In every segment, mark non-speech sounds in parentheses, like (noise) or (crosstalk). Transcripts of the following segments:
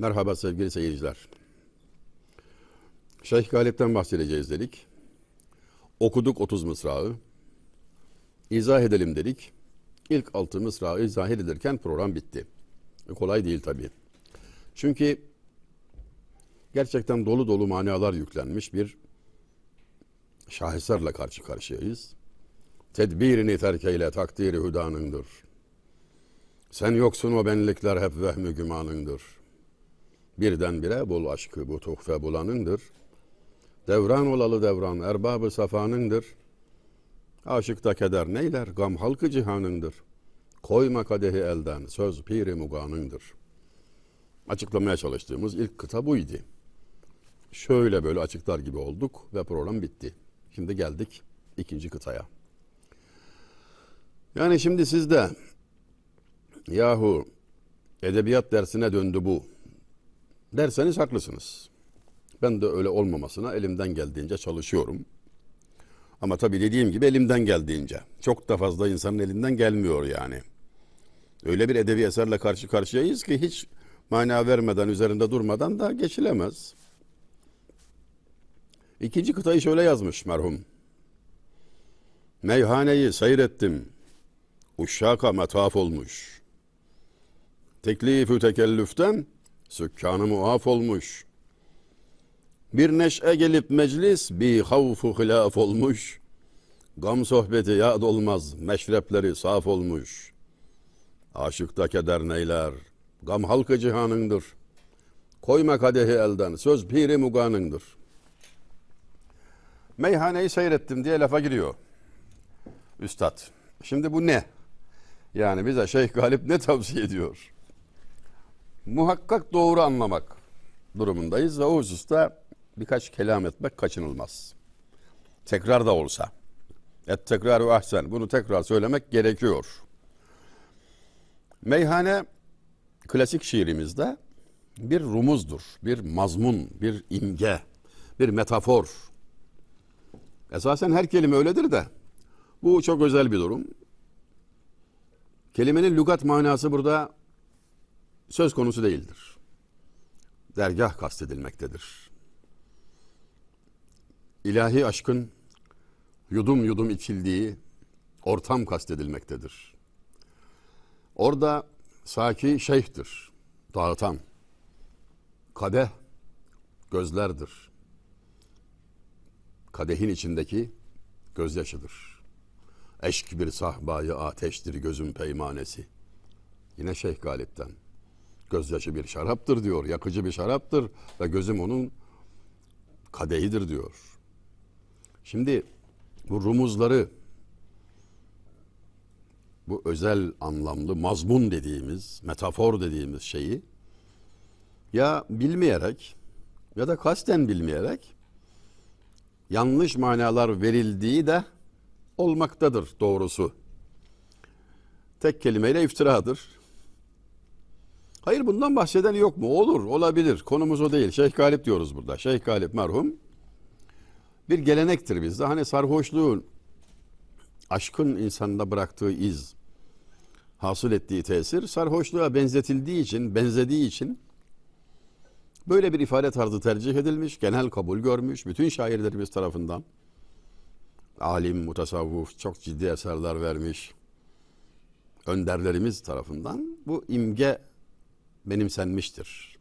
Merhaba sevgili seyirciler. Şeyh Galip'ten bahsedeceğiz dedik. Okuduk 30 mısrağı. İzah edelim dedik. İlk 6 mısrağı izah edilirken program bitti. E, kolay değil tabii. Çünkü gerçekten dolu dolu manalar yüklenmiş bir şaheserle karşı karşıyayız. Tedbirini terk eyle takdiri hüdanındır. Sen yoksun o benlikler hep vehmi gümanındır. Birdenbire bul aşkı bu tuhfe bulanındır. Devran olalı devran erbabı safanındır. Aşıkta keder neyler gam halkı cihanındır. Koyma kadehi elden söz piri muganındır. Açıklamaya çalıştığımız ilk kıta buydu. Şöyle böyle açıklar gibi olduk ve program bitti. Şimdi geldik ikinci kıtaya. Yani şimdi sizde yahu edebiyat dersine döndü bu derseniz haklısınız. Ben de öyle olmamasına elimden geldiğince çalışıyorum. Ama tabii dediğim gibi elimden geldiğince. Çok da fazla insanın elinden gelmiyor yani. Öyle bir edebi eserle karşı karşıyayız ki hiç mana vermeden, üzerinde durmadan da geçilemez. İkinci kıtayı şöyle yazmış merhum. Meyhaneyi seyrettim. Uşşaka metaf olmuş. Teklifü tekellüften sükkanı muaf olmuş. Bir neşe gelip meclis bir havfu hilaf olmuş. Gam sohbeti yad olmaz, meşrepleri saf olmuş. Aşıkta keder neyler, gam halkı cihanındır. Koyma kadehi elden, söz piri muganındır. Meyhaneyi seyrettim diye lafa giriyor. Üstad. Şimdi bu ne? Yani bize Şeyh Galip ne tavsiye ediyor? Muhakkak doğru anlamak durumundayız ve o hususta birkaç kelam etmek kaçınılmaz. Tekrar da olsa. Et tekrar ve ahsen. Bunu tekrar söylemek gerekiyor. Meyhane klasik şiirimizde bir rumuzdur, bir mazmun, bir imge, bir metafor. Esasen her kelime öyledir de bu çok özel bir durum. Kelimenin lügat manası burada söz konusu değildir. Dergah kastedilmektedir. İlahi aşkın yudum yudum içildiği ortam kastedilmektedir. Orada saki şeyhtir, dağıtan. Kadeh gözlerdir. Kadehin içindeki gözyaşıdır. Eşk bir sahbayı ateştir gözün peymanesi. Yine Şeyh Galip'ten. Gözyaşı bir şaraptır diyor, yakıcı bir şaraptır ve gözüm onun kadehidir diyor. Şimdi bu rumuzları bu özel anlamlı mazmun dediğimiz, metafor dediğimiz şeyi ya bilmeyerek ya da kasten bilmeyerek yanlış manalar verildiği de olmaktadır doğrusu. Tek kelimeyle iftiradır. Hayır bundan bahseden yok mu? Olur, olabilir. Konumuz o değil. Şeyh Galip diyoruz burada. Şeyh Galip merhum bir gelenektir bizde. Hani sarhoşluğun aşkın insanda bıraktığı iz, hasıl ettiği tesir sarhoşluğa benzetildiği için, benzediği için böyle bir ifade tarzı tercih edilmiş, genel kabul görmüş bütün şairlerimiz tarafından. Alim, mutasavvuf çok ciddi eserler vermiş. Önderlerimiz tarafından bu imge benimsenmiştir.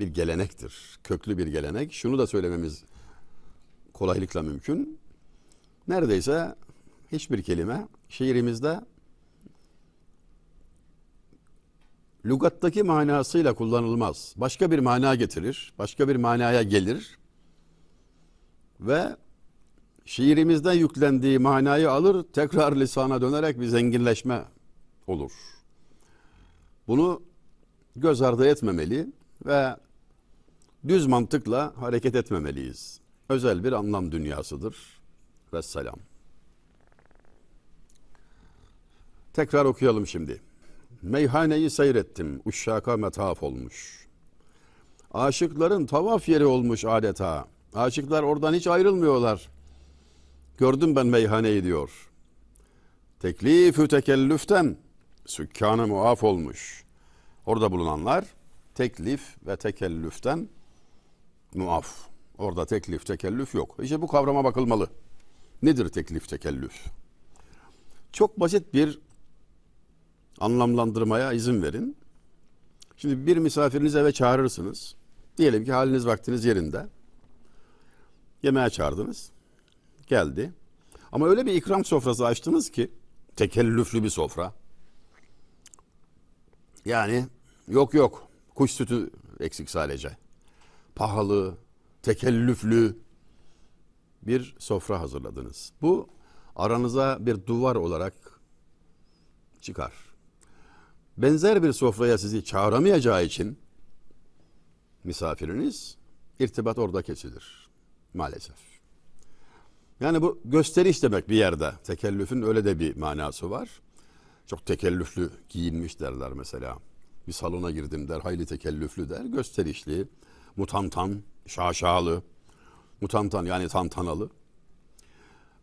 Bir gelenektir. Köklü bir gelenek. Şunu da söylememiz kolaylıkla mümkün. Neredeyse hiçbir kelime şiirimizde lügattaki manasıyla kullanılmaz. Başka bir mana getirir, başka bir manaya gelir ve şiirimizden yüklendiği manayı alır, tekrar lisana dönerek bir zenginleşme olur. Bunu göz ardı etmemeli ve düz mantıkla hareket etmemeliyiz. Özel bir anlam dünyasıdır. Vesselam. Tekrar okuyalım şimdi. Meyhaneyi seyrettim, uşşaka metaf olmuş. Aşıkların tavaf yeri olmuş adeta. Aşıklar oradan hiç ayrılmıyorlar. Gördüm ben meyhaneyi diyor. Teklifü tekellüften sükkanı muaf olmuş. Orada bulunanlar teklif ve tekellüften muaf. Orada teklif, tekellüf yok. İşte bu kavrama bakılmalı. Nedir teklif, tekellüf? Çok basit bir anlamlandırmaya izin verin. Şimdi bir misafirinizi eve çağırırsınız. Diyelim ki haliniz vaktiniz yerinde. Yemeğe çağırdınız. Geldi. Ama öyle bir ikram sofrası açtınız ki tekellüflü bir sofra. Yani yok yok kuş sütü eksik sadece. Pahalı, tekellüflü bir sofra hazırladınız. Bu aranıza bir duvar olarak çıkar. Benzer bir sofraya sizi çağıramayacağı için misafiriniz irtibat orada kesilir maalesef. Yani bu gösteriş demek bir yerde. Tekellüfün öyle de bir manası var. Çok tekellüflü giyinmiş derler mesela. Bir salona girdim der, hayli tekellüflü der. Gösterişli, mutantan, şaşalı, mutantan yani tantanalı.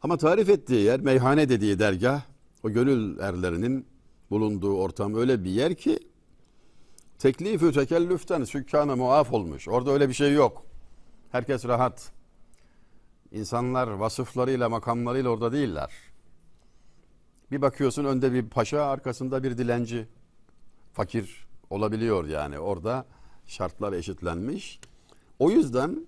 Ama tarif ettiği yer meyhane dediği dergah o gönül erlerinin bulunduğu ortam öyle bir yer ki teklifü tekellüften sükkana muaf olmuş. Orada öyle bir şey yok. Herkes rahat. İnsanlar vasıflarıyla makamlarıyla orada değiller. Bir bakıyorsun önde bir paşa arkasında bir dilenci. Fakir olabiliyor yani orada şartlar eşitlenmiş. O yüzden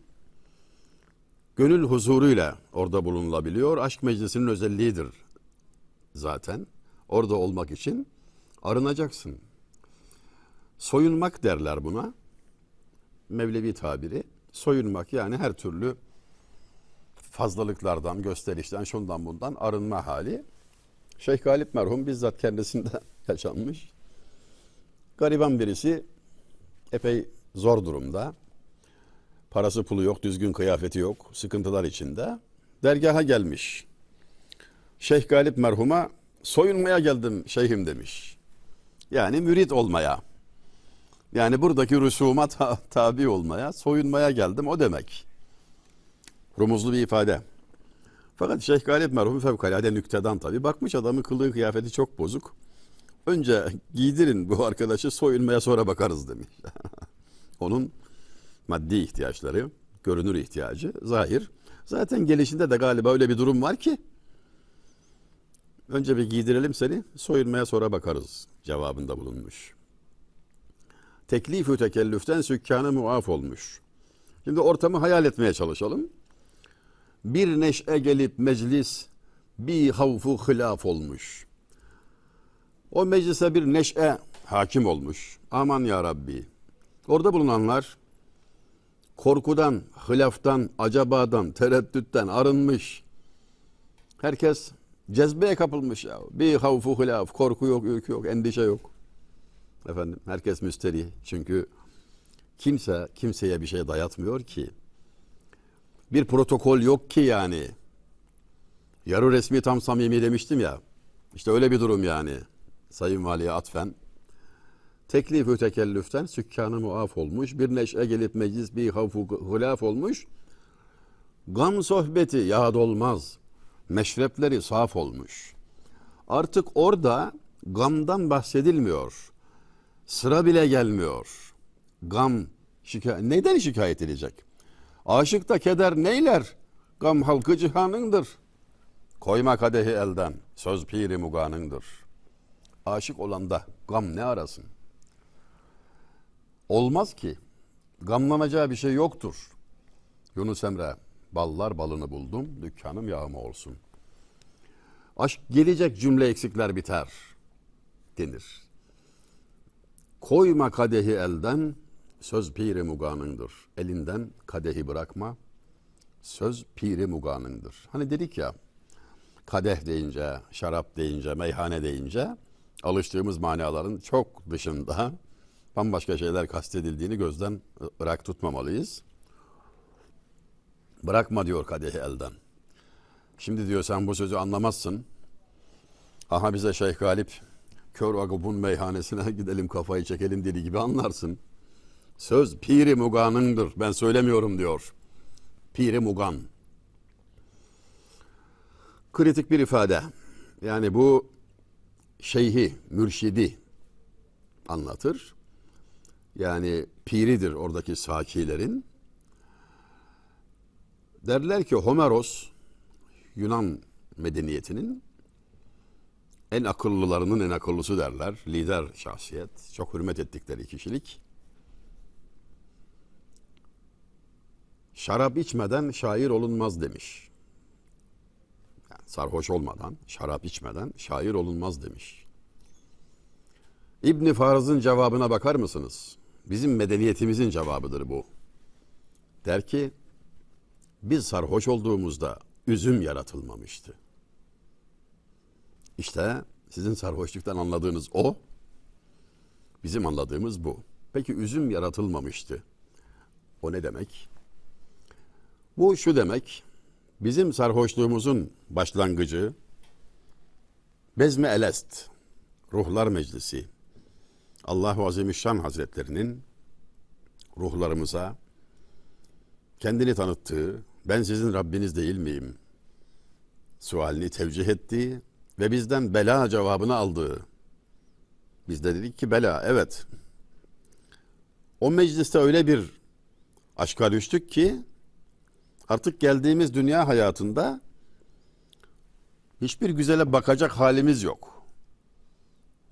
gönül huzuruyla orada bulunulabiliyor. Aşk meclisinin özelliğidir zaten. Orada olmak için arınacaksın. Soyunmak derler buna. Mevlevi tabiri. Soyunmak yani her türlü fazlalıklardan, gösterişten, şundan bundan arınma hali. Şeyh Galip merhum bizzat kendisinde (laughs) yaşanmış. Gariban birisi epey zor durumda. Parası pulu yok, düzgün kıyafeti yok, sıkıntılar içinde. Dergaha gelmiş. Şeyh Galip merhuma soyunmaya geldim şeyhim demiş. Yani mürit olmaya. Yani buradaki rüsuma ta- (laughs) tabi olmaya, soyunmaya geldim o demek. Rumuzlu bir ifade. Fakat Şeyh Galip merhum fevkalade nüktedan tabi. Bakmış adamın kılığı kıyafeti çok bozuk. Önce giydirin bu arkadaşı soyunmaya sonra bakarız demiş. (laughs) Onun maddi ihtiyaçları, görünür ihtiyacı, zahir. Zaten gelişinde de galiba öyle bir durum var ki önce bir giydirelim seni, soyunmaya sonra bakarız cevabında bulunmuş. Teklifü tekellüften sükkanı muaf olmuş. Şimdi ortamı hayal etmeye çalışalım. Bir neşe gelip meclis bir havfu hilaf olmuş. O meclise bir neşe hakim olmuş. Aman ya Rabbi. Orada bulunanlar korkudan, hilaftan, acabadan, tereddütten arınmış. Herkes cezbeye kapılmış ya. Bir havfu hilaf, korku yok, ürkü yok, endişe yok. Efendim herkes müsterih. Çünkü kimse kimseye bir şey dayatmıyor ki. Bir protokol yok ki yani. Yarı resmi tam samimi demiştim ya. İşte öyle bir durum yani. Sayın Vali'ye atfen. Teklif-ü tekellüften sükkanı muaf olmuş. Bir neşe gelip meclis bir havfu hulaf olmuş. Gam sohbeti yad olmaz. Meşrepleri saf olmuş. Artık orada gamdan bahsedilmiyor. Sıra bile gelmiyor. Gam şikayet, neden şikayet edecek? Aşıkta keder neyler? Gam halkı cihanındır. Koyma kadehi elden, söz piri muganındır. Aşık olanda gam ne arasın? Olmaz ki. Gamlanacağı bir şey yoktur. Yunus Emre, ballar balını buldum, dükkanım yağma olsun. Aşk gelecek cümle eksikler biter denir. Koyma kadehi elden, söz piri muganındır. Elinden kadehi bırakma, söz piri muganındır. Hani dedik ya, kadeh deyince, şarap deyince, meyhane deyince alıştığımız manaların çok dışında bambaşka şeyler kastedildiğini gözden ırak tutmamalıyız. Bırakma diyor kadehi elden. Şimdi diyor sen bu sözü anlamazsın. Aha bize Şeyh Galip Kör Agup'un meyhanesine (laughs) gidelim kafayı çekelim dediği gibi anlarsın. Söz piri muganındır. Ben söylemiyorum diyor. Piri mugan. Kritik bir ifade. Yani bu şeyhi, mürşidi anlatır. yani piridir oradaki sakilerin. Derler ki Homeros Yunan medeniyetinin en akıllılarının en akıllısı derler. Lider şahsiyet. Çok hürmet ettikleri kişilik. Şarap içmeden şair olunmaz demiş. Yani sarhoş olmadan, şarap içmeden şair olunmaz demiş. İbni Farz'ın cevabına bakar mısınız? Bizim medeniyetimizin cevabıdır bu. Der ki, biz sarhoş olduğumuzda üzüm yaratılmamıştı. İşte sizin sarhoşluktan anladığınız o, bizim anladığımız bu. Peki üzüm yaratılmamıştı. O ne demek? Bu şu demek, bizim sarhoşluğumuzun başlangıcı Bezme Elest, Ruhlar Meclisi, Allahu Azimüşşan Hazretlerinin ruhlarımıza kendini tanıttığı, ben sizin Rabbiniz değil miyim? Sualini tevcih ettiği ve bizden bela cevabını aldığı. Biz de dedik ki bela, evet. O mecliste öyle bir aşka düştük ki artık geldiğimiz dünya hayatında hiçbir güzele bakacak halimiz yok.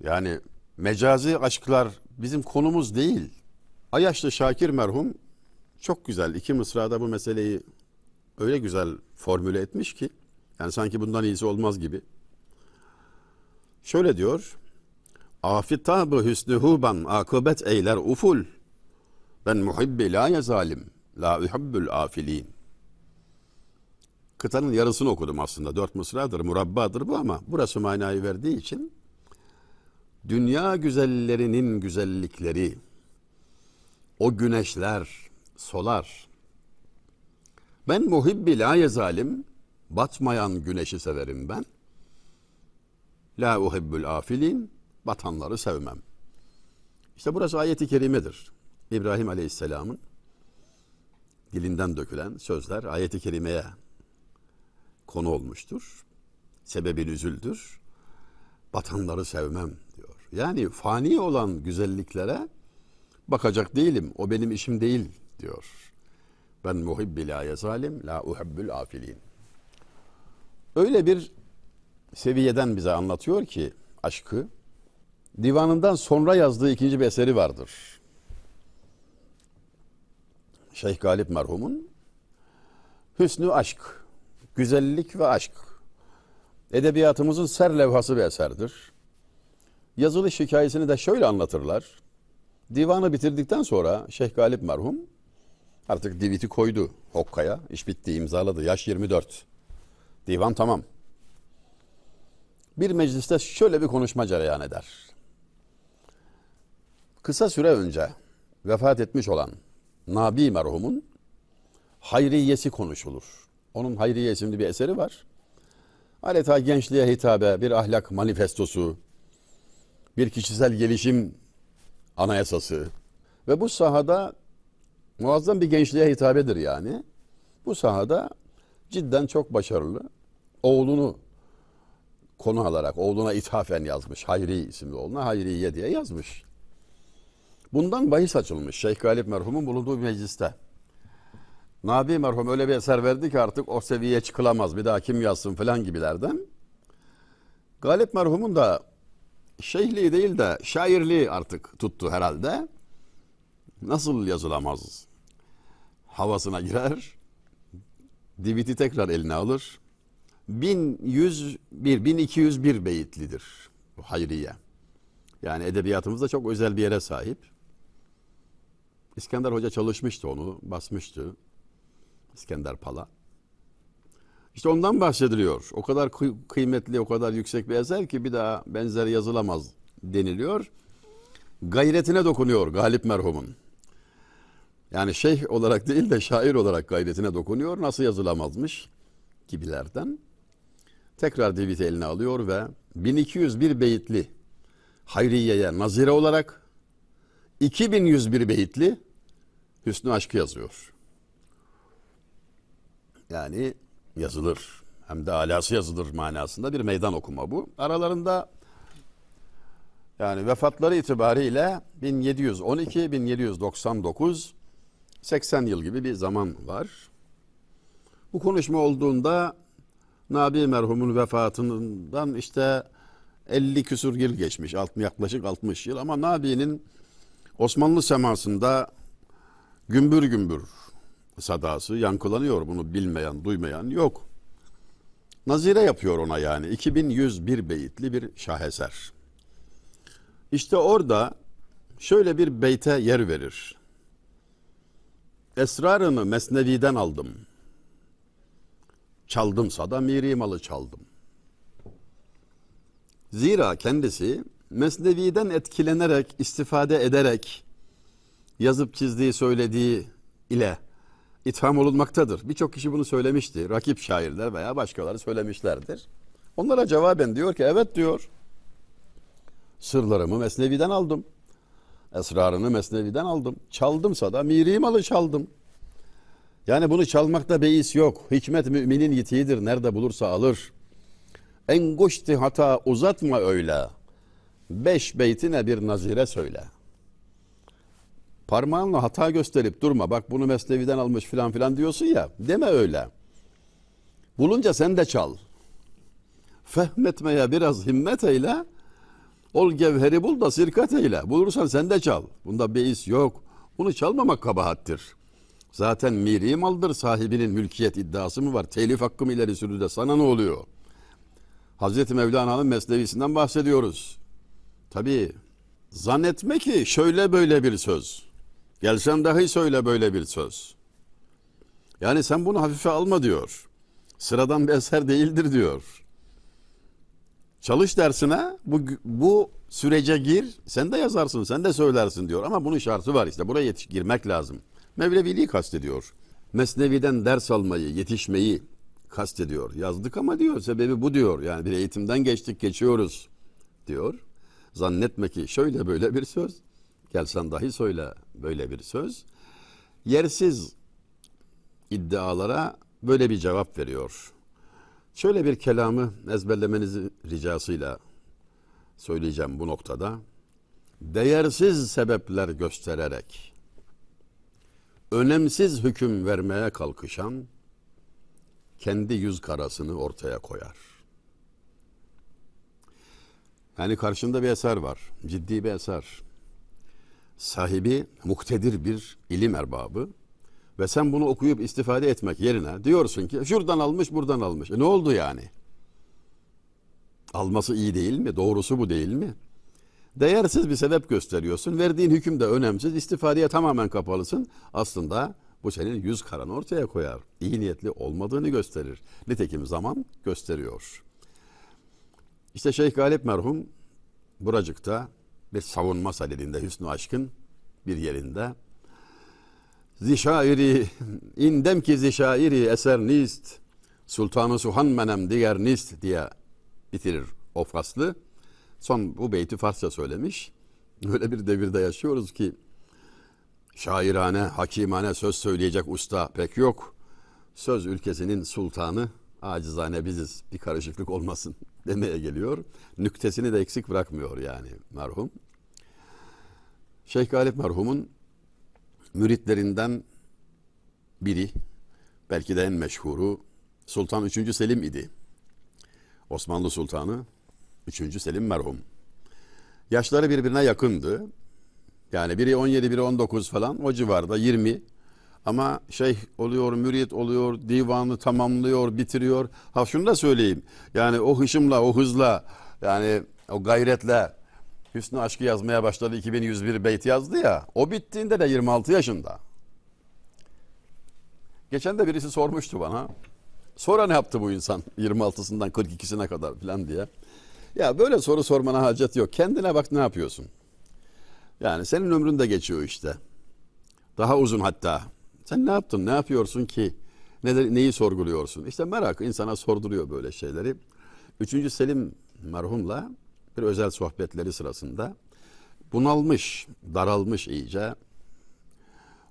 Yani mecazi aşklar bizim konumuz değil. Ayaşlı Şakir merhum çok güzel iki mısrada bu meseleyi öyle güzel formüle etmiş ki yani sanki bundan iyisi olmaz gibi. Şöyle diyor. Afitabı hüsnü huban akıbet eyler uful. Ben muhibbi la yezalim. La uhibbül afilin. Kıtanın yarısını okudum aslında. Dört mısradır, murabbadır bu ama burası manayı verdiği için dünya güzellerinin güzellikleri, o güneşler, solar. Ben muhibbi la yezalim, batmayan güneşi severim ben. La uhibbül afilin, batanları sevmem. İşte burası ayeti kerimedir. İbrahim Aleyhisselam'ın dilinden dökülen sözler ayeti kerimeye konu olmuştur. Sebebi nüzüldür. Batanları sevmem diyor. Yani fani olan güzelliklere bakacak değilim. O benim işim değil diyor. Ben muhibbi la yezalim la uhibbül afilin. Öyle bir seviyeden bize anlatıyor ki aşkı. Divanından sonra yazdığı ikinci bir eseri vardır. Şeyh Galip merhumun Hüsnü Aşk, Güzellik ve Aşk. Edebiyatımızın ser levhası bir eserdir. Yazılış hikayesini de şöyle anlatırlar. Divanı bitirdikten sonra Şeyh Galip merhum artık diviti koydu Hokka'ya. İş bitti imzaladı. Yaş 24. Divan tamam. Bir mecliste şöyle bir konuşma cereyan eder. Kısa süre önce vefat etmiş olan Nabi merhumun hayriyesi konuşulur. Onun Hayriye isimli bir eseri var. Adeta gençliğe hitabe bir ahlak manifestosu, bir kişisel gelişim anayasası ve bu sahada muazzam bir gençliğe hitabedir yani. Bu sahada cidden çok başarılı. Oğlunu konu alarak oğluna ithafen yazmış. Hayri isimli oğluna Hayriye diye yazmış. Bundan bahis açılmış Şeyh Galip merhumun bulunduğu bir mecliste. Nabi merhum öyle bir eser verdi ki artık o seviyeye çıkılamaz. Bir daha kim yazsın falan gibilerden. Galip merhumun da şeyhliği değil de şairliği artık tuttu herhalde. Nasıl yazılamaz? Havasına girer. Diviti tekrar eline alır. 1101, 1201 beyitlidir bu hayriye. Yani edebiyatımızda çok özel bir yere sahip. İskender Hoca çalışmıştı onu, basmıştı. İskender Pala. İşte ondan bahsediliyor. O kadar kıy- kıymetli, o kadar yüksek bir eser ki bir daha benzer yazılamaz deniliyor. Gayretine dokunuyor Galip merhumun. Yani şeyh olarak değil de şair olarak gayretine dokunuyor. Nasıl yazılamazmış gibilerden. Tekrar diviti eline alıyor ve 1201 beyitli Hayriye'ye nazire olarak 2101 beyitli Hüsnü Aşk'ı yazıyor. Yani yazılır. Hem de alası yazılır manasında bir meydan okuma bu. Aralarında Yani vefatları itibariyle 1712, 1799, 80 yıl gibi bir zaman var. Bu konuşma olduğunda Nabi merhumun vefatından işte 50 küsur yıl geçmiş. Yaklaşık 60 yıl ama Nabi'nin Osmanlı semasında gümbür gümbür sadası yankılanıyor. Bunu bilmeyen, duymayan yok. Nazire yapıyor ona yani. 2101 beyitli bir şaheser. İşte orada şöyle bir beyte yer verir. Esrarını Mesnevi'den aldım. Çaldımsa da miri malı çaldım. Zira kendisi Mesnevi'den etkilenerek, istifade ederek yazıp çizdiği, söylediği ile itham olunmaktadır. Birçok kişi bunu söylemişti. Rakip şairler veya başkaları söylemişlerdir. Onlara cevaben diyor ki evet diyor. Sırlarımı Mesnevi'den aldım. Esrarını Mesnevi'den aldım. Çaldımsa da miri malı çaldım. Yani bunu çalmakta beis yok. Hikmet müminin yitiğidir. Nerede bulursa alır. En goşti hata uzatma öyle. Beş beytine bir nazire söyle. Parmağınla hata gösterip durma. Bak bunu Mesnevi'den almış filan filan diyorsun ya. Deme öyle. Bulunca sen de çal. Fehmetmeye biraz himmet eyle. Ol gevheri bul da sirkat eyle. Bulursan sen de çal. Bunda beis yok. Bunu çalmamak kabahattir. Zaten miri maldır sahibinin mülkiyet iddiası mı var? Telif hakkı mı ileri sürüde sana ne oluyor? Hazreti Mevlana'nın mesnevisinden bahsediyoruz. Tabii zannetme ki şöyle böyle bir söz. Gelsen dahi söyle böyle bir söz. Yani sen bunu hafife alma diyor. Sıradan bir eser değildir diyor. Çalış dersine bu, bu sürece gir sen de yazarsın sen de söylersin diyor. Ama bunun şartı var işte buraya yetiş, girmek lazım. Mevleviliği kastediyor. Mesnevi'den ders almayı, yetişmeyi kastediyor. Yazdık ama diyor sebebi bu diyor. Yani bir eğitimden geçtik geçiyoruz diyor. Zannetme ki şöyle böyle bir söz. Gelsen dahi söyle böyle bir söz. Yersiz iddialara böyle bir cevap veriyor. Şöyle bir kelamı ezberlemenizi ricasıyla söyleyeceğim bu noktada. Değersiz sebepler göstererek önemsiz hüküm vermeye kalkışan kendi yüz karasını ortaya koyar. Yani karşında bir eser var. Ciddi bir eser. Sahibi muktedir bir ilim erbabı ve sen bunu okuyup istifade etmek yerine diyorsun ki şuradan almış buradan almış. E ne oldu yani? Alması iyi değil mi? Doğrusu bu değil mi? Değersiz bir sebep gösteriyorsun. Verdiğin hüküm de önemsiz. İstifadeye tamamen kapalısın. Aslında bu senin yüz karanı ortaya koyar. İyi niyetli olmadığını gösterir. Nitekim zaman gösteriyor. İşte Şeyh Galip merhum buracıkta bir savunma sadedinde Hüsnü Aşk'ın bir yerinde Zişairi indem ki zişairi eser nist Sultanı Suhan menem diğer nist diye bitirir o faslı. Son bu beyti Farsça söylemiş. Öyle bir devirde yaşıyoruz ki şairane, hakimane söz söyleyecek usta pek yok. Söz ülkesinin sultanı acizane biziz bir karışıklık olmasın demeye geliyor. Nüktesini de eksik bırakmıyor yani merhum. Şeyh Galip merhumun müritlerinden biri belki de en meşhuru Sultan 3. Selim idi. Osmanlı Sultanı 3. Selim merhum. Yaşları birbirine yakındı. Yani biri 17, biri 19 falan o civarda 20. Ama şeyh oluyor, mürit oluyor, divanı tamamlıyor, bitiriyor. Ha şunu da söyleyeyim. Yani o hışımla, o hızla, yani o gayretle Hüsnü Aşkı yazmaya başladı. 2101 beyt yazdı ya. O bittiğinde de 26 yaşında. Geçen de birisi sormuştu bana. Sonra ne yaptı bu insan 26'sından 42'sine kadar falan diye. Ya böyle soru sormana hacet yok. Kendine bak ne yapıyorsun. Yani senin ömrün de geçiyor işte. Daha uzun hatta. Sen ne yaptın, ne yapıyorsun ki? Ne, neyi sorguluyorsun? İşte merak insana sorduruyor böyle şeyleri. Üçüncü Selim merhumla bir özel sohbetleri sırasında bunalmış, daralmış iyice.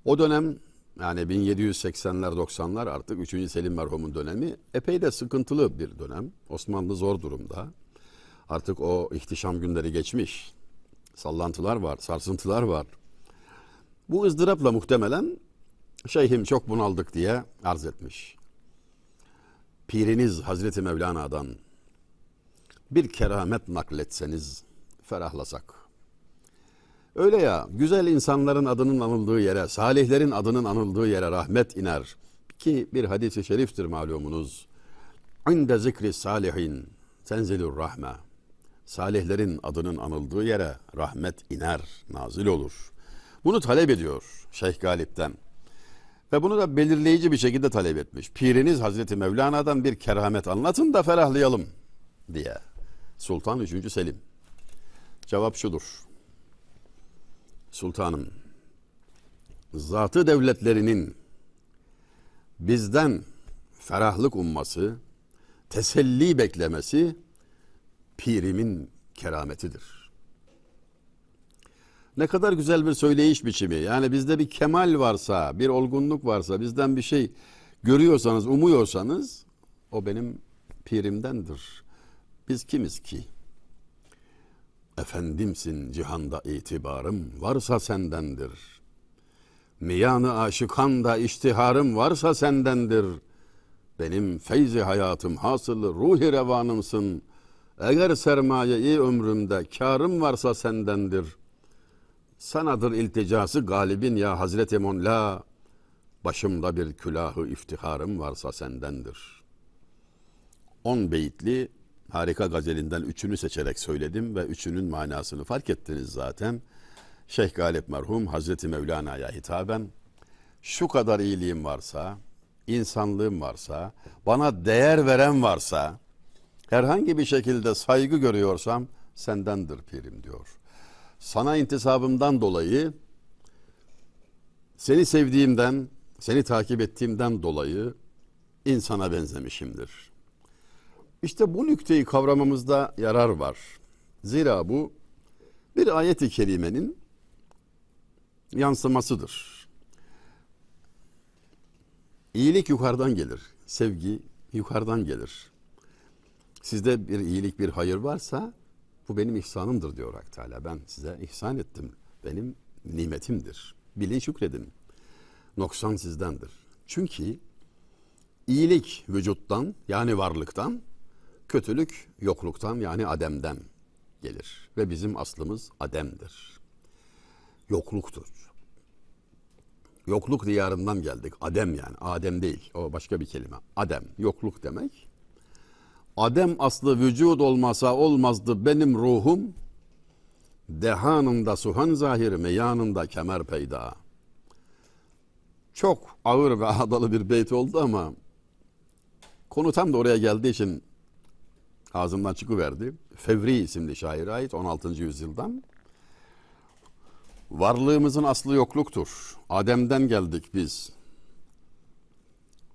O dönem yani 1780'ler 90'lar artık 3. Selim merhumun dönemi epey de sıkıntılı bir dönem. Osmanlı zor durumda. Artık o ihtişam günleri geçmiş. sallantılar var, sarsıntılar var. Bu ızdırapla muhtemelen şeyhim çok bunaldık diye arz etmiş. Piriniz Hazreti Mevlana'dan bir keramet nakletseniz ferahlasak. Öyle ya güzel insanların adının anıldığı yere, salihlerin adının anıldığı yere rahmet iner. Ki bir hadisi şeriftir malumunuz. İnde zikri salihin tenzilur rahme. Salihlerin adının anıldığı yere rahmet iner, nazil olur. Bunu talep ediyor Şeyh Galip'ten. Ve bunu da belirleyici bir şekilde talep etmiş. Piriniz Hazreti Mevlana'dan bir keramet anlatın da ferahlayalım diye. Sultan 3. Selim. Cevap şudur. Sultanım, zatı devletlerinin bizden ferahlık umması, teselli beklemesi pirimin kerametidir. Ne kadar güzel bir söyleyiş biçimi. Yani bizde bir kemal varsa, bir olgunluk varsa, bizden bir şey görüyorsanız, umuyorsanız o benim pirimdendir. Biz kimiz ki? Efendimsin cihanda itibarım varsa sendendir. Miyanı aşıkan da iştiharım varsa sendendir. Benim feyzi hayatım hasılı ruhi revanımsın. Eğer sermaye-i ömrümde karım varsa sendendir. Sanadır ilticası galibin ya Hazreti Monla. Başımda bir külahı iftiharım varsa sendendir. On beyitli harika gazelinden üçünü seçerek söyledim ve üçünün manasını fark ettiniz zaten. Şeyh Galip merhum Hazreti Mevlana'ya hitaben şu kadar iyiliğim varsa, insanlığım varsa, bana değer veren varsa, herhangi bir şekilde saygı görüyorsam sendendir pirim diyor. Sana intisabımdan dolayı, seni sevdiğimden, seni takip ettiğimden dolayı insana benzemişimdir. İşte bu nükteyi kavramamızda yarar var. Zira bu bir ayet-i kerimenin yansımasıdır. İyilik yukarıdan gelir. Sevgi yukarıdan gelir. Sizde bir iyilik, bir hayır varsa bu benim ihsanımdır diyor Hak Teala. Ben size ihsan ettim. Benim nimetimdir. Bilin şükredin. Noksan sizdendir. Çünkü iyilik vücuttan yani varlıktan, Kötülük yokluktan yani ademden gelir ve bizim aslımız ademdir. Yokluktur. Yokluk diyarından geldik. Adem yani. Adem değil. O başka bir kelime. Adem. Yokluk demek. Adem aslı vücud olmasa olmazdı benim ruhum. Dehanında suhan zahir meyanında kemer peyda. Çok ağır ve (laughs) adalı bir beyt oldu ama konu tam da oraya geldiği için ağzımdan çıkıverdi. Fevri isimli şaire ait 16. yüzyıldan. Varlığımızın aslı yokluktur. Adem'den geldik biz.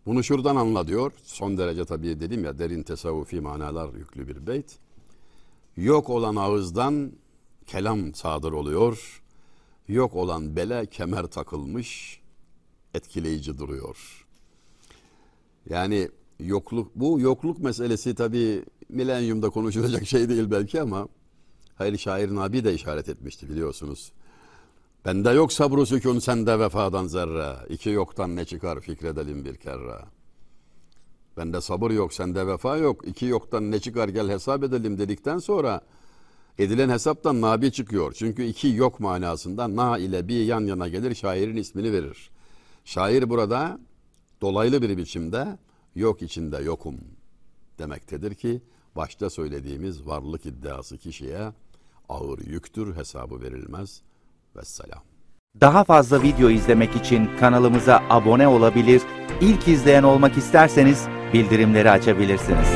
Bunu şuradan anla diyor. Son derece tabii dedim ya derin tesavvufi manalar yüklü bir beyt. Yok olan ağızdan kelam sadır oluyor. Yok olan bele kemer takılmış etkileyici duruyor. Yani yokluk bu yokluk meselesi tabii milenyumda konuşulacak (laughs) şey değil belki ama hayır şair Nabi de işaret etmişti biliyorsunuz. Bende yok sabru sükun sende vefadan zerre. İki yoktan ne çıkar fikredelim bir kere. Bende sabır yok sende vefa yok. İki yoktan ne çıkar gel hesap edelim dedikten sonra edilen hesaptan nabi çıkıyor. Çünkü iki yok manasında na ile bir yan yana gelir şairin ismini verir. Şair burada dolaylı bir biçimde yok içinde yokum demektedir ki başta söylediğimiz varlık iddiası kişiye ağır yüktür hesabı verilmez. Vesselam. Daha fazla video izlemek için kanalımıza abone olabilir, ilk izleyen olmak isterseniz bildirimleri açabilirsiniz.